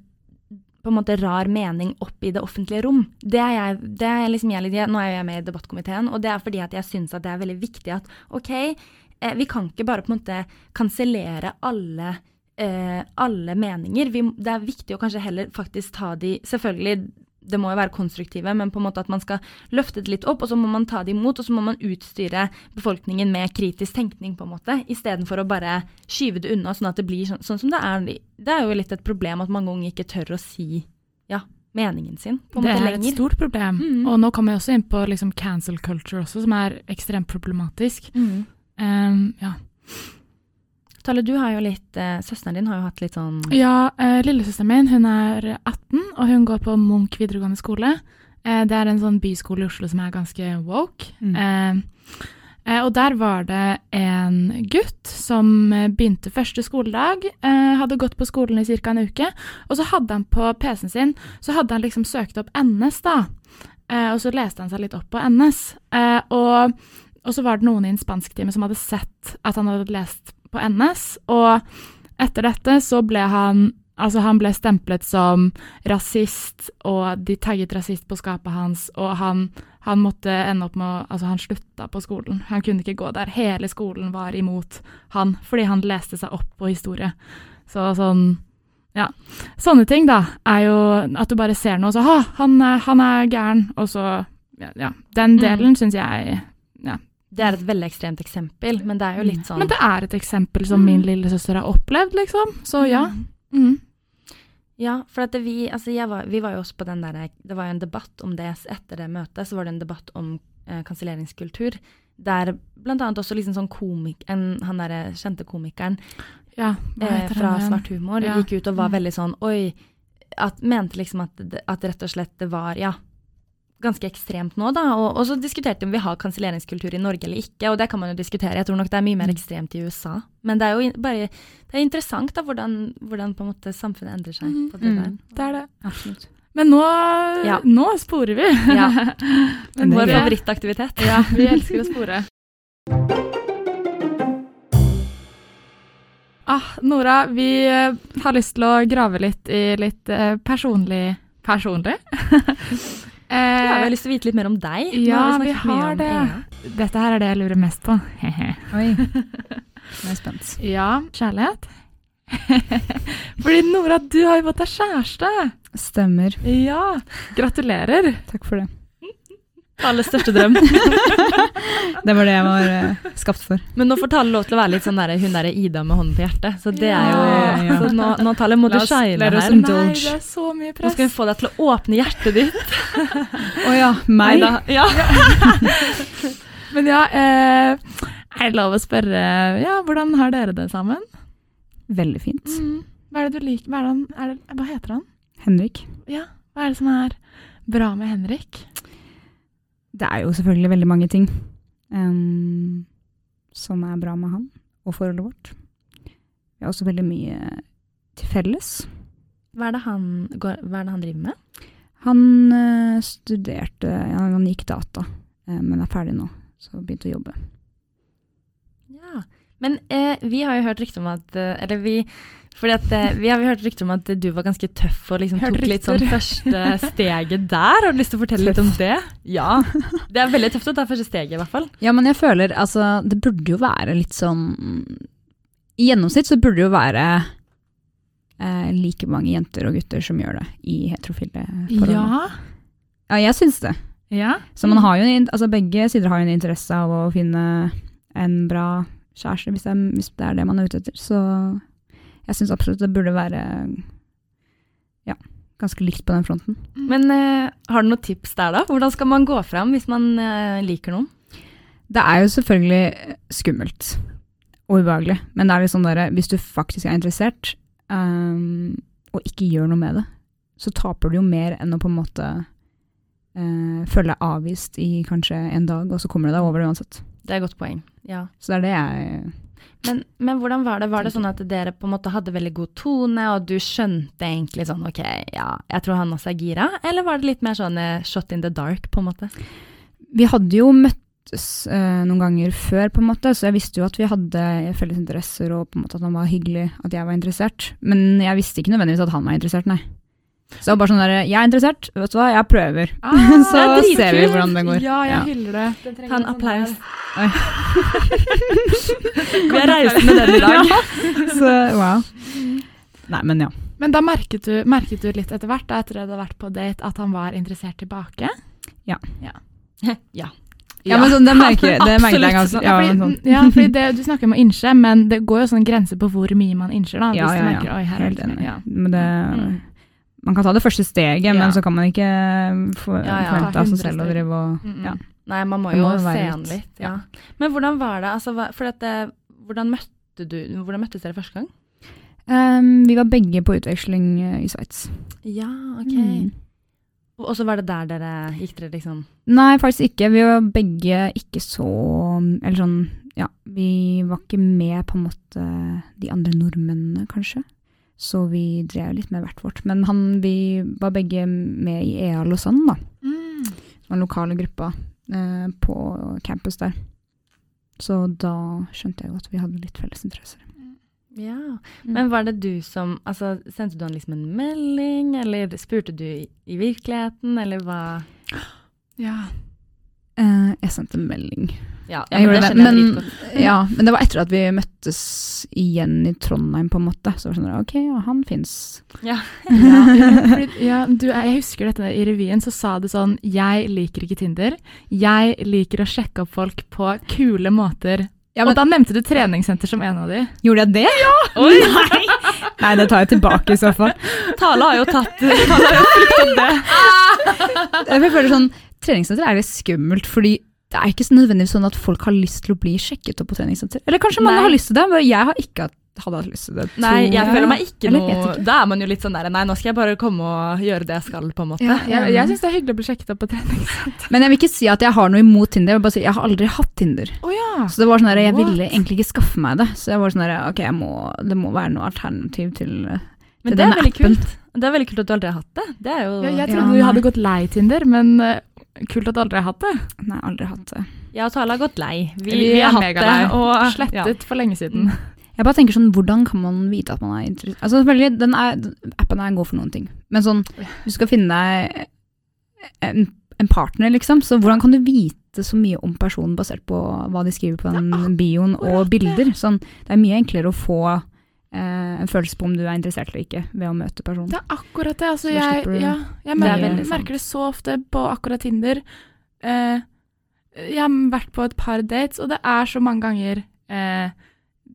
på en måte rar mening opp i det offentlige rom. Det er jeg, det er liksom jeg, Nå er jeg med i debattkomiteen, og det er fordi at jeg syns det er veldig viktig at OK, eh, vi kan ikke bare på en måte kansellere alle eh, alle meninger. Vi, det er viktig å kanskje heller faktisk ta de Selvfølgelig, det må jo være konstruktive, men på en måte at man skal løfte det litt opp, og så må man ta det imot, og så må man utstyre befolkningen med kritisk tenkning, på en måte, istedenfor å bare skyve det unna, sånn at det blir sånn, sånn som det er. Det er jo litt et problem at mange unge ikke tør å si ja, meningen sin på en måte lenger. Det er et stort problem. Mm. Og nå kommer jeg også inn på liksom cancel culture også, som er ekstremt problematisk. Mm. Um, ja. Tale, du har jo litt eh, Søsteren din har jo hatt litt sånn Ja, eh, lillesøsteren min hun er 18, og hun går på Munch videregående skole. Eh, det er en sånn byskole i Oslo som er ganske woke. Mm. Eh, Eh, og der var det en gutt som eh, begynte første skoledag, eh, hadde gått på skolen i ca. en uke, og så hadde han på PC-en sin så hadde han liksom søkt opp NS, da. Eh, og så leste han seg litt opp på NS. Eh, og, og så var det noen i en spansktime som hadde sett at han hadde lest på NS, og etter dette så ble han Altså, han ble stemplet som rasist, og de tagget rasist på skapet hans, og han, han måtte ende opp med å Altså, han slutta på skolen. Han kunne ikke gå der. Hele skolen var imot han, fordi han leste seg opp på historie. Så sånn Ja. Sånne ting, da, er jo at du bare ser noe, og så Ha, han, han er gæren, og så Ja. ja. Den Mm. delen syns jeg Det er et veldig ekstremt eksempel, men det er jo litt sånn Men det er et eksempel som min lillesøster har opplevd, liksom. Så ja. Mm. Ja, for at vi, altså var, vi var jo også på den der, det var jo en debatt om det etter det møtet, så var det en debatt om eh, kanselleringskultur, der blant annet også liksom sånn komik, en, han derre kjente komikeren Ja, eh, fra han? Svart humor Ja. gikk ut og var Mm. veldig sånn, oi, at, mente liksom at, at rett og slett det var, ja, ganske ekstremt nå da, og, og så diskuterte vi om vi har kanselleringskultur i Norge eller ikke, og det kan man jo diskutere, jeg tror nok det er mye mer Mm. ekstremt i USA, men det er jo bare, det er interessant da, hvordan, hvordan på en måte samfunnet endrer seg mm, på det der. Mm. Det er det. Absolutt. Men nå, Ja. nå sporer vi. Ja. Men Vår favorittaktivitet. Ja, vi elsker å spore. Ah, Nora, vi eh, har lyst til å grave litt i litt eh, personlig Personlig? Ja, vi har eh, lyst til å vite litt mer om deg. Ja, vi, vi har det. Ea. dette her er det jeg lurer mest på. Oi. Nå er jeg spent. ja, kjærlighet? Fordi Nora, du har jo fått deg kjæreste. Stemmer. Ja, gratulerer. Takk for det. Alles største drøm. Det var det jeg var uh, skapt for. Men nå får Tale lov til å være litt sånn der, hun derre Ida med hånden på hjertet. Så det er jo Ja, ja. Så nå, nå Tale, må du La oss- shine let us her. Nei, det er så mye press. Nå skal vi få deg til å åpne hjertet ditt. Å ja, meg? da. Ja. Men ja, eh, er det lov å spørre ja, hvordan har dere det sammen? Veldig fint. Mm. Hva er det du liker? Hva, er det, er det, hva heter han? Henrik. Ja, hva er det som er bra med Henrik? Det er jo selvfølgelig veldig mange ting um, som er bra med han og forholdet vårt. Vi har også veldig mye til felles. Hva er det han, går, er det han driver med? Han uh, studerte, ja, han gikk data, uh, men er ferdig nå, så begynte å jobbe. Ja. Men uh, vi har jo hørt rykte om at Eller vi fordi at, eh, vi har hørt rykter om at du var ganske tøff og liksom tok litt sånn første steget der. Har du lyst til å fortelle litt om det? Ja. Det er veldig tøft å ta første steget, i hvert fall. Ja, men jeg føler altså Det burde jo være litt sånn I gjennomsnitt så burde det jo være eh, like mange jenter og gutter som gjør det i heterofile forhold. Ja. Ja, jeg syns det. ja. Så man har jo altså begge sider har jo en interesse av å finne en bra kjæreste, hvis det er, hvis det, er det man er ute etter. Så jeg syns absolutt det burde være ja, ganske likt på den fronten. Men uh, har du noen tips der, da? Hvordan skal man gå fram hvis man uh, liker noen? Det er jo selvfølgelig skummelt og ubehagelig, men det er litt sånn der, hvis du faktisk er interessert um, og ikke gjør noe med det, så taper du jo mer enn å på en måte uh, føle deg avvist i kanskje en dag, og så kommer du deg over det uansett. Det er et godt poeng. Ja. Så det er det jeg Men, men hvordan var det? Var det sånn at dere på en måte hadde veldig god tone, og du skjønte egentlig sånn ok, ja, jeg tror han også er gira? Eller var det litt mer sånn eh, shot in the dark, på en måte? Vi hadde jo møttes eh, noen ganger før, på en måte, så jeg visste jo at vi hadde felles interesser, og på en måte at han var hyggelig, at jeg var interessert. Men jeg visste ikke nødvendigvis at han var interessert, nei. Så bare sånn der, jeg er interessert, vet du hva, jeg prøver. Ah, så det er ser vi hvordan det går. Ja, jeg Ja. hyller det. Ta en applaus. Vi har reist med den i dag. Så wow. Nei, men ja. Men da merket du, merket du litt etter hvert, da, etter at du hadde vært på date, at han var interessert tilbake? ja. Ja, Ja, men sånn, det merker, det merker jeg ganske Ja, ja, fordi, sånn. ja, fordi det, du snakker om å innse, men det går jo sånn grense på hvor mye man innser, da. Ja, hvis du ja, ja. merker, oi, her er Helt det liksom- Ja. Men det, Mm. Man kan ta det første steget, Ja. men så kan man ikke få, Ja, ja. forvente av seg selv å drive og Mm, mm. ja. Nei, man må jo må jo se an litt. Ja. ja. Men hvordan var det? Altså, hva, for at det, hvordan møtte du Hvordan møttes dere første gang? Um, vi var begge på utveksling eh, i Sveits. Ja, ok. Mm. Og så var det der dere gikk dere liksom Nei, faktisk ikke. Vi var begge ikke så Eller sånn, ja. Vi var ikke med på en måte de andre nordmennene, kanskje. Så vi drev litt med hvert vårt. Men han, vi var begge med i EA Lausanne, da. Mm. Den lokale gruppa eh, på campus der. Så da skjønte jeg jo at vi hadde litt felles interesser. Ja. Men var det du som Altså, sendte du han liksom en melding, eller spurte du i, i virkeligheten, eller hva Ja. Eh, jeg sendte en melding. Ja, Jeg men, det det, men, ja, men det var etter at vi møttes igjen i Trondheim, på en måte. Så var det sånn, ok, ja, han fins. Ja. Ja, ja du, jeg husker dette i revyen, så sa du sånn Jeg liker ikke Tinder. Jeg liker å sjekke opp folk på kule måter. Ja, og da nevnte du treningssenter som en av de. Gjorde jeg det? Ja! Nei. Nei, det tar jeg tilbake i så fall. Tale har jo tatt Tale har jo fulgt det. Jeg føler sånn, Treningssenter er litt skummelt, fordi det er ikke så nødvendigvis sånn at folk har lyst til å bli sjekket opp på treningssenter. Eller kanskje mange Nei. har lyst til det, men jeg har ikke hadde hatt lyst til det. Nei, jeg føler meg ikke noe ikke. Da er man jo litt sånn der Nei, nå skal jeg bare komme og gjøre det jeg skal, på en måte. Ja, Jeg, jeg syns det er hyggelig å bli sjekket opp på treningssenter. Men jeg vil ikke si at jeg har noe imot Tinder. Jeg vil bare si jeg har aldri hatt Tinder. Oh, ja. Så det var sånn der, jeg What? ville egentlig ikke skaffe meg det. Så jeg var sånn der, ok, jeg må, det må være noe alternativ til Men det er veldig appen. kult. Det er veldig kult at du aldri har hatt det. Det er jo ja jeg Ja, trodde du hadde gått lei Tinder, men eh, kult at du aldri har hatt det. Nei, aldri hatt det. Jeg og Tale har gått lei. Vi, Vi vi, har hatt det. og Og, ja. Slettet for lenge siden. Jeg bare tenker sånn, hvordan kan man vite at man er interessert? Altså selvfølgelig, den er, appen er god for noen ting. Men sånn, du skal finne deg en, en partner, liksom. Så hvordan kan du vite så mye om personen basert på hva de skriver på den bioen og bilder? Sånn, det er mye enklere å få en følelse på om du er interessert eller ikke ved å møte personen. Det er akkurat det. Altså, jeg, ja, jeg Det er merker, veldig merker det så ofte på akkurat Tinder. Eh, jeg har vært på et par dates, og det er så mange ganger eh,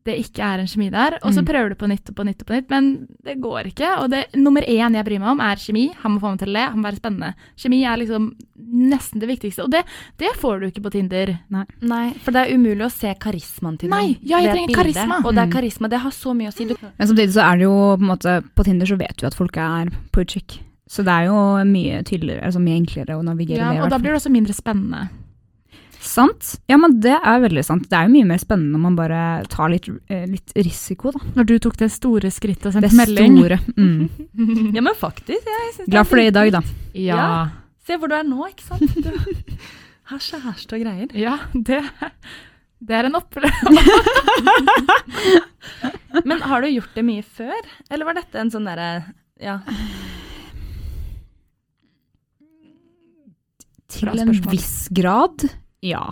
det ikke er en kjemi der. Og så Mm. prøver du på nytt og på nytt, og på nytt, men det går ikke. Og det, nummer én jeg bryr meg om, er kjemi. Han må få meg til å le, han må være spennende. Kjemi er liksom nesten det viktigste, og det, det får du ikke på Tinder. Nei, for det er umulig å se karismaen til Nei, ja, jeg trenger bilde. karisma. Og det er Mm. karisma, det har så mye å si. Du, Men samtidig så er det jo på en måte På Tinder så vet du at folk er på utkikk. Så det er jo mye tydeligere, altså mye enklere å navigere Ja, med. i og da blir det også mindre spennende. Sant. Ja, men det er veldig sant. Det er jo mye mer spennende når man bare tar litt, eh, litt risiko, da. Når du tok det store skrittet og Det sendte melding. store. Mm. ja, men faktisk. Jeg Glad for det i dag, da. Ja. Ja. Se hvor du er nå, ikke sant? Du har kjæreste og greier. Ja, det, det er en opplevelse. Men har du gjort det mye før? Eller var dette en sånn derre Ja. Til en viss grad, ja.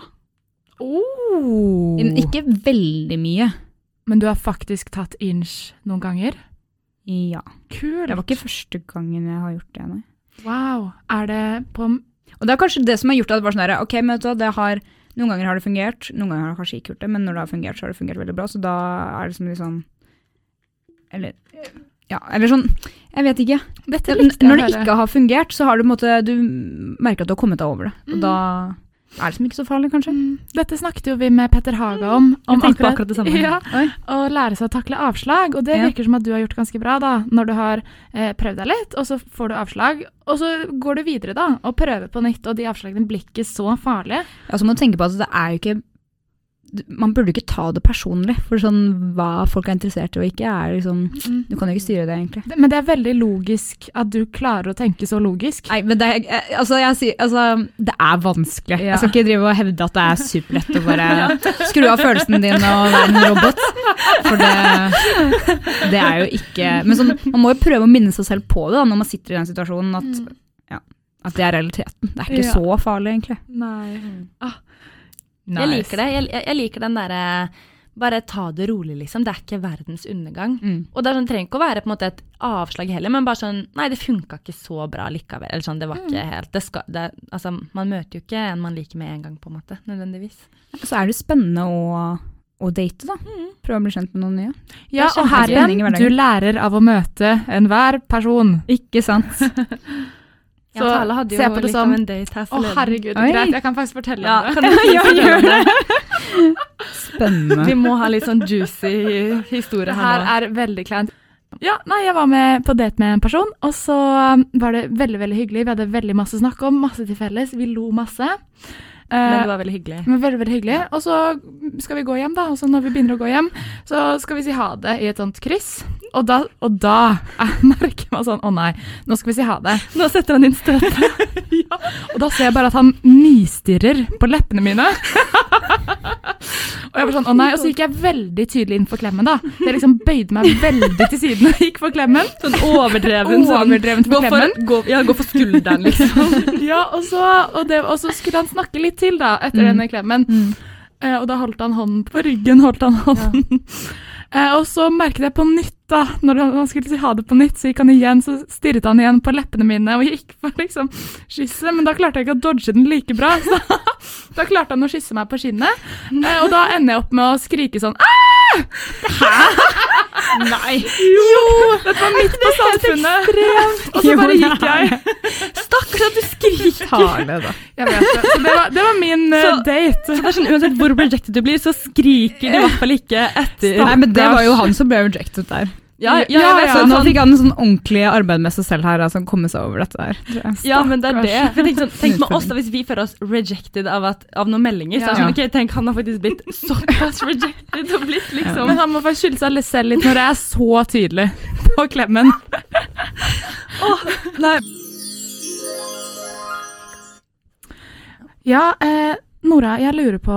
Oh. Ikke veldig mye. Men du har faktisk tatt inch noen ganger? Ja. Kult. Det var ikke første gangen jeg har gjort det, nei. Wow. Er det på Og det er kanskje det som har gjort at det var sånn der, ok, men vet du det har, noen ganger har det fungert, noen ganger har det kanskje ikke gjort det, men når det har fungert, så har det fungert veldig bra, så da er det som litt sånn, eller, ja, eller sånn, jeg vet ikke. Dette likte jeg Når det ikke har fungert, så har du på en måte, du merker at du har kommet deg over det, og Mm. da er det som ikke så farlig, kanskje. Mm. Dette snakket jo vi med Petter Haga om. om Jeg på akkurat det samme. Ja, Å lære seg å takle avslag. Og det Ja. virker som at du har gjort ganske bra, da. Når du har eh, prøvd deg litt, og så får du avslag. Og så går du videre, da, og prøver på nytt, og de avslagene blir ikke så farlige. Ja, så må du tenke på at det er jo ikke, man burde ikke ta det personlig, for sånn, hva folk er interessert i og ikke, er liksom, du kan jo ikke styre det egentlig. Men det er veldig logisk at du klarer å tenke så logisk. Nei, men det altså, jeg altså, det er vanskelig. Ja. Jeg skal ikke drive og hevde at det er superlett å bare skru av følelsen din og være en robot. For det, det er jo ikke Men sånn, man må jo prøve å minne seg selv på det da, når man sitter i den situasjonen, at, ja, at det er realiteten. Det er ikke Ja. så farlig, egentlig. Nei. Ah. Jeg liker det. Jeg, jeg, liker den derre Bare ta det rolig, liksom. Det er ikke verdens undergang. Mm. Og det, sånn, trenger ikke å være måte et avslag heller, men bare sånn Nei, det funka ikke så bra likevel. Eller sånn, det var ikke helt det skal, det, Altså, man møter jo ikke en man liker med en gang, på en måte. Nødvendigvis. Så er det spennende å, å date, da. Prøve å bli kjent med noen nye. Ja, og her igjen, du lærer av å møte enhver person. Ikke sant? Ja, Så Tale hadde se jo på det litt som- av en date her Å, forleden. herregud, Oi. greit, jeg kan faktisk fortelle Ja, om det. Ja, gjør det? Spennende. Vi må ha litt sånn juicy historie her her nå. er veldig kleint. Ja, nei, jeg var med på date med en person, og så um, var det veldig veldig hyggelig. Vi hadde veldig masse å snakke om, masse til felles. Vi lo masse. Eh, Men det var veldig hyggelig. men veldig, veldig hyggelig. Og så skal vi gå hjem, da. Og så når vi begynner å gå hjem, så skal vi si ha det i et sånt kryss. Og da, og da jeg merker man sånn Å nei, nå skal vi si ha det. Nå setter han inn støtet. Ja, og da ser jeg bare at han nistirrer på leppene mine. Og jeg var sånn, å nei, og så gikk jeg veldig tydelig inn for klemmen, da. Jeg liksom bøyde meg veldig til siden og gikk for klemmen. Sånn overdreven. sånn, Overdrevent gå for for, klemmen. gå, ja, gå for skulderen, liksom. Ja, og så, og, det, og så skulle han snakke litt til, da, etter Mm. denne klemmen. Eh, og da holdt han hånden på ryggen, holdt han hånden. Eh, og så merket jeg på nytt, da, når han skulle si ha det på nytt, så gikk han igjen, så stirret han igjen på leppene mine og gikk for liksom kysset, men da klarte jeg ikke å dodge den like bra. Så da klarte han å kysse meg på kinnet, eh, og da ender jeg opp med å skrike sånn Nei! Jo! Dette var midt på samfunnet. Og så bare gikk jeg. Stakkars at du skriker. Tale, da. Jeg vet det. Så det var, det var min eh, Så- date. Så det er sånn, Uansett hvor rejected du blir, så skriker du i hvert fall ikke etter. Nei, men det var jo han som ble rejected der. Ja, ja, Ja, ja, Så sånn, nå fikk han en sånn ordentlig arbeid med seg selv her, altså komme seg over dette der. ja, men det er det. For sånn, tenk med oss da, Hvis vi føler oss rejected av, at, av noen meldinger, så er det sånn, ok, tenk han har faktisk blitt såpass rejected og blitt liksom Men han må faktisk skylde seg litt selv litt når jeg er så tydelig på klemmen. Nei, Ja, eh, Nora, jeg lurer på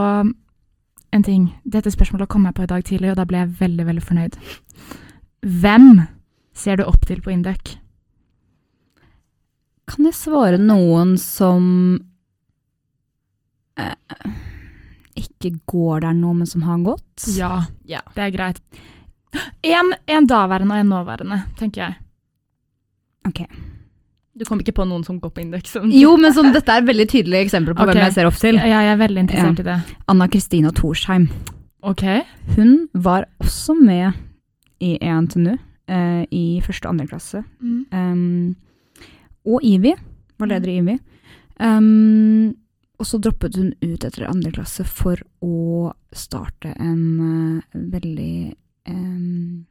en ting. Dette spørsmålet kom jeg på i dag tidlig, og da ble jeg veldig, veldig fornøyd. Hvem ser du opp til på Induc? Kan jeg svare noen som eh, ikke går der nå, men som har gått? Ja, Ja. det er greit. En, en daværende og en nåværende, tenker jeg. Ok. Du kom ikke på noen som går på Induc? Jo, men som, dette er veldig tydelige eksempler på okay. hvem jeg ser opp til. Ja, jeg er veldig interessert i det. Anna Kristina Torsheim. Ok. Hun var også med i E NTNU eh, i første og andre klasse. Um, og IVI, var leder i IVI. Um, og så droppet hun ut etter andre klasse for å starte en uh, veldig um,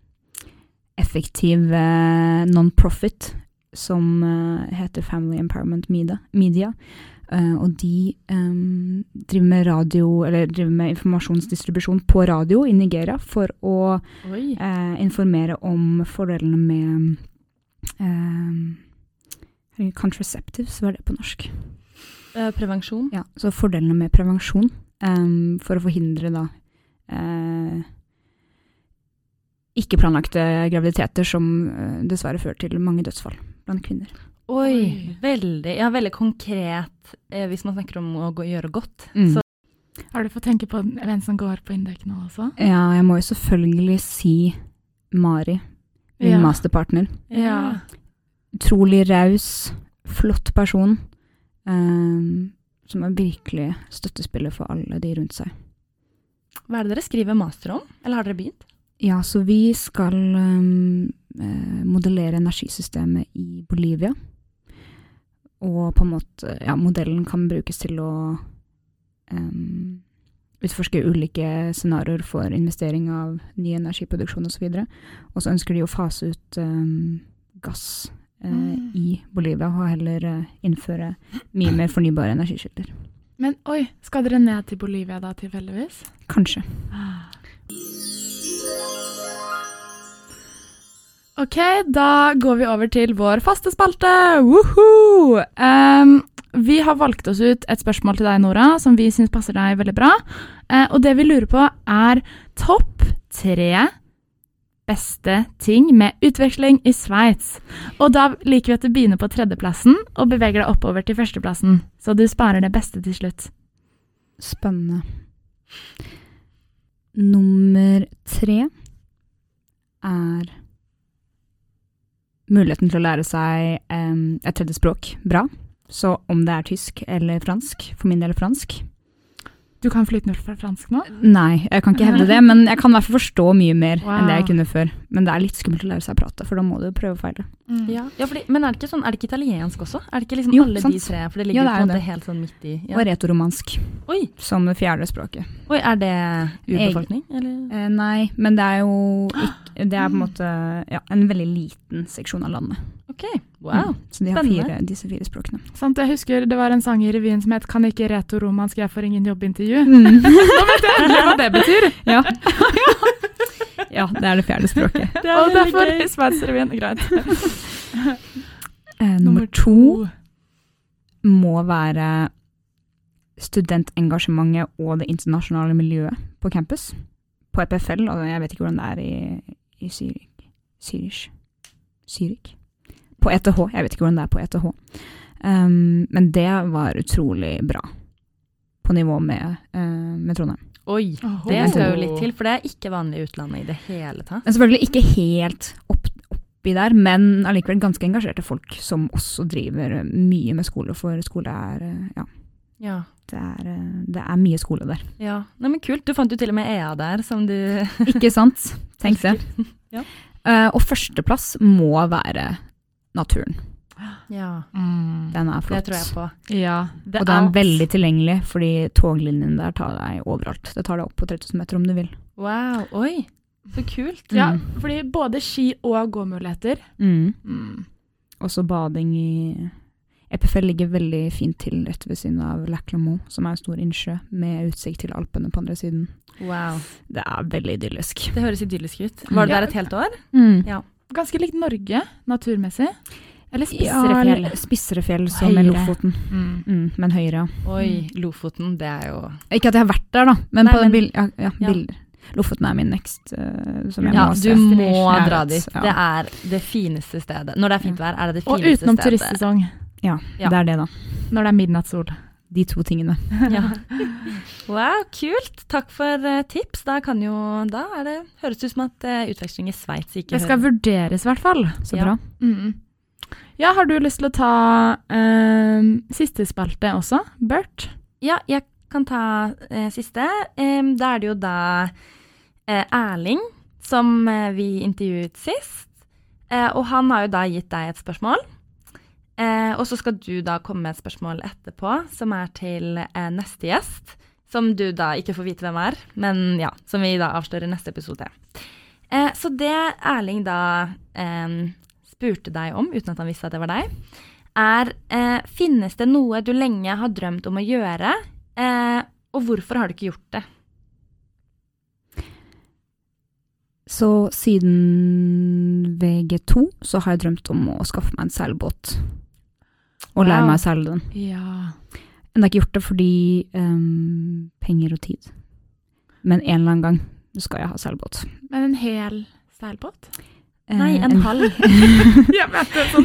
effektiv uh, non-profit som uh, heter Family Empowerment Media. Media. Eh, og de um, driver med radio, eller driver med informasjonsdistribusjon på radio i Nigeria for å eh, informere om fordelene med uh, Contraceptives, hva er det på norsk? Uh, prevensjon. Ja, så fordelene med prevensjon um, for å forhindre da eh, ikke-planlagte graviditeter som dessverre fører til mange dødsfall blant kvinner. Oi. Veldig, ja, veldig konkret eh, hvis man snakker om å gå, gjøre godt. Mm. Så Har du fått tenke på hvem som går på Indek nå også? Ja, jeg må jo selvfølgelig si Mari, min Ja. masterpartner. Ja. Utrolig raus, flott person. Um, som er virkelig støttespiller for alle de rundt seg. Hva er det dere skriver master om? Eller har dere begynt? Ja, så vi skal um, modellere energisystemet i Bolivia. Og på en måte, ja, modellen kan brukes til å um, utforske ulike scenarioer for investering av ny energiproduksjon osv. Og så ønsker de å fase ut um, gass uh, Mm. i Bolivia, og heller uh, innføre mye mer fornybare energikilder. Men oi, skal dere ned til Bolivia da, tilfeldigvis? Kanskje. Ok, da går vi over til vår faste spalte. Em, vi har valgt oss ut et spørsmål til deg, Nora, som vi syns passer deg veldig bra. Uh, og det vi lurer på, er topp tre beste ting med utveksling i Sveits. Og da liker vi at du begynner på tredjeplassen og beveger deg oppover til førsteplassen. Så du sparer det beste til slutt. Spennende. Nummer tre er muligheten til å lære seg et tredje språk bra. Så om det er tysk eller fransk, for min del fransk. Du kan flytende fra fransk nå? Nei, jeg kan ikke hevde det, men jeg kan i hvert fall forstå mye mer enn det jeg kunne før. Men det er litt skummelt å lære seg å prate, for da må du prøve og feile. Mm. Ja, ja fordi, men er det ikke sånn, er det ikke italiensk også? Er det ikke liksom Jo, alle sant. de tre? For det Ja, ligger det på en måte det. helt sånn midt i. Ja. Og retoromansk, Oi, som det fjerde språket. oi, er det urbefolkning, eller? Eh, nei, men det er jo ikke Det er på en måte ja, en veldig liten seksjon av landet. Ok, wow. Mm. Så de har fire, disse fire språkene. Sant, jeg husker det var en sang i revyen som het 'Kan ikke retoromansk, jeg får ingen jobbintervju'. Mm. Nå vet jeg endelig hva det betyr! ja. ja, det er det fjerde språket. Det Og derfor Sveitsrevyen. Greit. Eh, nummer to må være studentengasjementet og det internasjonale miljøet på campus. På EPFL, og jeg vet ikke hvordan det er i, i Syrik. Zürich. Zürich. På ETH. Jeg vet ikke hvordan det er på ETH. Um, men det var utrolig bra. På nivå med, uh, med Trondheim. Oi, det skal jo litt til, for det er ikke vanlig i utlandet i det hele tatt. Men selvfølgelig ikke helt opp, oppi der, men allikevel ganske engasjerte folk som også driver mye med skole, for skole er eh, ja, Ja. det er, eh, det er mye skole der. ja. Nei, men kult. Du fant jo til og med EA der, som du Ikke sant? Tenk det. Ja. uh, og førsteplass må være naturen. Ja, Mm. Den er flott. det tror jeg på. Ja. Det og den er veldig tilgjengelig, fordi toglinjen der tar deg overalt. Det tar deg opp på 3000 meter om du vil. Wow, oi, så kult. Ja, Mm. fordi både ski og gåmuligheter. Mm. Mm. Også bading i EPFL ligger veldig fint til rett ved siden av Lac som er en stor innsjø med utsikt til Alpene på andre siden. Wow, Det er veldig idyllisk. det høres idyllisk ut. Var du Ja. der et helt år? Mm. Ja. Ganske likt Norge, naturmessig. Eller spissere fjell. Ja, spissere fjell som i Høyere. Lofoten, Mm. mm, men høyere. ja. Oi, Lofoten, det er jo Ikke at jeg har vært der, da, men Nei, på den men- ja, ja, Ja. bilder. Lofoten er min next, Uh, som jeg Ja, du må dra dit. ja. Det er det fineste stedet. Når det er fint vær, er det det Og fineste utenom stedet. turistsesong, Ja, Ja. det er det, da. når det er midnattssol. De to tingene. Ja. Wow, kult. Takk for eh, tips. Da kan jo Da er det, høres det ut som at eh, utveksling i Sveits ikke Det skal vurderes, i hvert fall. Så Ja. bra. Mm. Ja, har du lyst til å ta eh, siste spalte også, Bert? Ja, jeg kan ta eh, siste. Eh, da er det jo da eh, Erling som eh, vi intervjuet sist. Eh, og han har jo da gitt deg et spørsmål. Eh, og så skal du da komme med et spørsmål etterpå, som er til eh, neste gjest. Som du da ikke får vite hvem er, men ja, som vi da avslører i neste episode. Eh, så det Erling da em, spurte deg om, uten at han visste at det var deg, er eh, Finnes det noe du lenge har drømt om å gjøre, eh, og hvorfor har du ikke gjort det? Så siden VG2 så har jeg drømt om å skaffe meg en seilbåt. Og lære Wow. meg å seile den. Ja. Jeg har ikke gjort det fordi um, penger og tid. Men en eller annen gang skal jeg ha seilbåt. Men en hel seilbåt? Nei, en, en halv. Jeg vet det, sånn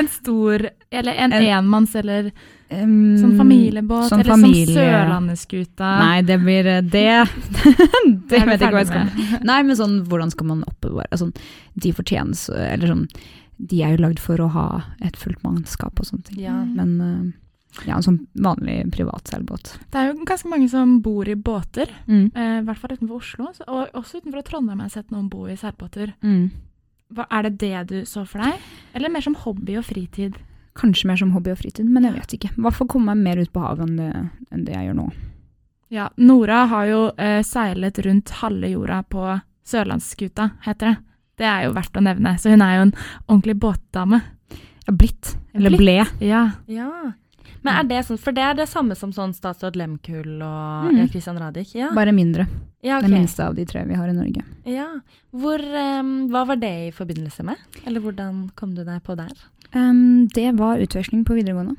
en stor Eller en En- enmanns, eller um, sånn familiebåt, sånn eller familie- som Sørlandeskuta. Nei, det blir det Det Det, er vet jeg ikke hva jeg skal skal Nei, men sånn, hvordan skal man oppbevare sånn, De fortjenes Eller sånn De er jo lagd for å ha et fullt mannskap og sånne ting. Ja. Men eh, ja, en sånn vanlig privat seilbåt. Det er jo ganske mange som bor i båter, Mm. eh, i hvert fall utenfor Oslo. Og også utenfor Trondheim har jeg sett noen bo i seilbåter. Mm. Er det det du så for deg? Eller mer som hobby og fritid? Kanskje mer som hobby og fritid, men jeg vet ikke. I hvert fall komme meg mer ut på havet enn det, enn det jeg gjør nå. Ja, Nora har jo eh, seilet rundt halve jorda på Sørlandsskuta, heter det. Det er jo verdt å nevne. Så hun er jo en ordentlig båtdame. Ja, blitt. Eller ble. Ja. Ja. Men er det sånn, For det er det samme som sånn statsråd Lemkuhl og mm. Christian Radich? Ja. Bare mindre. ja, Den minste av de tre vi har i Norge. Ja. Hvor, um, hva var det i forbindelse med? Eller hvordan kom du deg på der? Um, det var utveksling på videregående.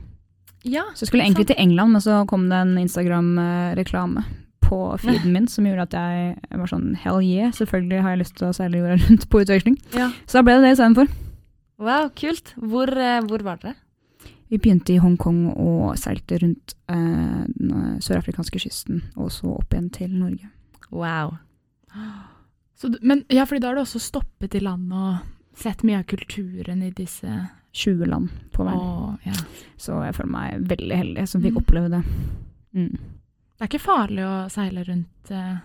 Ja. Så jeg skulle egentlig til England, men så kom det en Instagram-reklame på feeden min som gjorde at jeg var sånn hell yeah, selvfølgelig har jeg lyst til å seile jorda rundt på utveksling. ja. Så da ble det det istedenfor. Wow, kult. Hvor, eh, hvor var dere? Vi begynte i Hongkong og seilte rundt eh, den sørafrikanske kysten, og så opp igjen til Norge. Wow. Så, men, ja, fordi da har du også stoppet i land og sett mye av kulturen i disse 20 land på veien. Oh, ja. Så jeg føler meg veldig heldig som fikk Mm. oppleve det. Mm. Det er ikke farlig å seile rundt eh,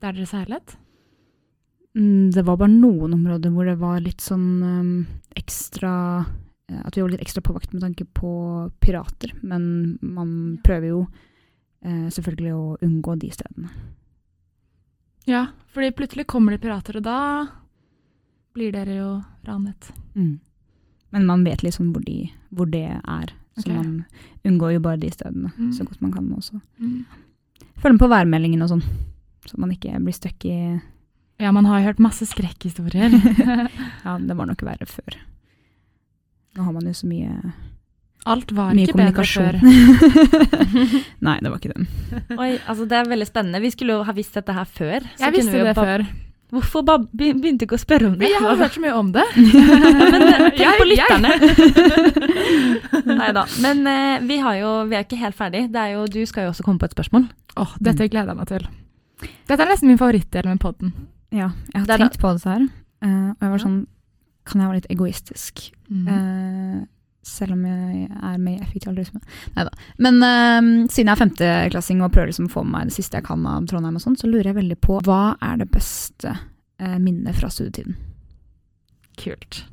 der dere seilet? Mm, Det var bare noen områder hvor det var litt sånn um, ekstra eh, At vi var litt ekstra på vakt med tanke på pirater. Men man prøver jo eh, selvfølgelig å unngå de stedene. Ja, fordi plutselig kommer det pirater, og da blir dere jo ranet. Mm. Men man vet liksom hvor, de, hvor det er. Så okay. man unngår jo bare de stedene Mm. så godt man kan også. Følg med på værmeldingen og sånn, så man ikke blir stuck i Ja, man har jo hørt masse skrekkhistorier. Ja, det var nok verre før. Nå har man jo så mye, Alt var mye ikke bedre før. Nei, det var ikke det. Oi, altså Det er veldig spennende. Vi skulle jo ha visst dette her før. så Jeg kunne visste vi jo det før. Hvorfor begynte ikke å spørre om det? Jeg har hørt så mye om det. Men eh, tenk på lytterne. Nei da. Men uh, vi, har jo, vi er ikke helt ferdig. Det er jo, du skal jo også komme på et spørsmål. Åh, dette gleder jeg meg til. Dette er nesten min favorittdel med podden. Ja, jeg har tenkt på det her, Uh, og jeg var sånn Kan jeg være litt egoistisk? Mm. Eh, selv om jeg er med i effektiv altruisme. Nei da. Men eh, siden jeg er femteklassing og prøver liksom å få med meg det siste jeg kan av Trondheim, og sånn, så lurer jeg veldig på hva er det beste eh, minnet fra studietiden? Kult.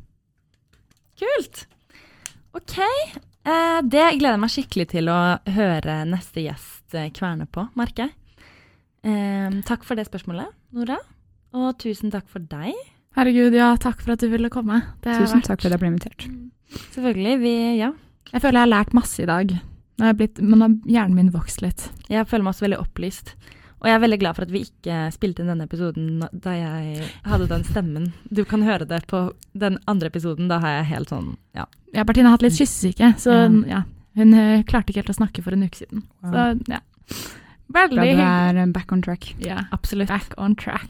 Kult. Ok. Eh, det gleder jeg meg skikkelig til å høre neste gjest eh, kverne på, merker jeg. Eh, takk for det spørsmålet, Nora. Og tusen takk for deg. Herregud, ja, takk for at du ville komme. Det har Tusen vært- takk for at jeg ble invitert. Selvfølgelig. Vi Ja. Jeg føler jeg har lært masse i dag. Nå har blitt, men nå har hjernen min vokst litt. Jeg føler meg også veldig opplyst. Og jeg er veldig glad for at vi ikke spilte inn denne episoden da jeg hadde den stemmen. Du kan høre det på den andre episoden. Da har jeg helt sånn Ja. ja Bertine har hatt litt kyssesyke, så ja. Hun eh, klarte ikke helt å snakke for en uke siden. Så ja. Veldig hyggelig. Bra du er eh, back on track. Ja, absolutt. Back on track.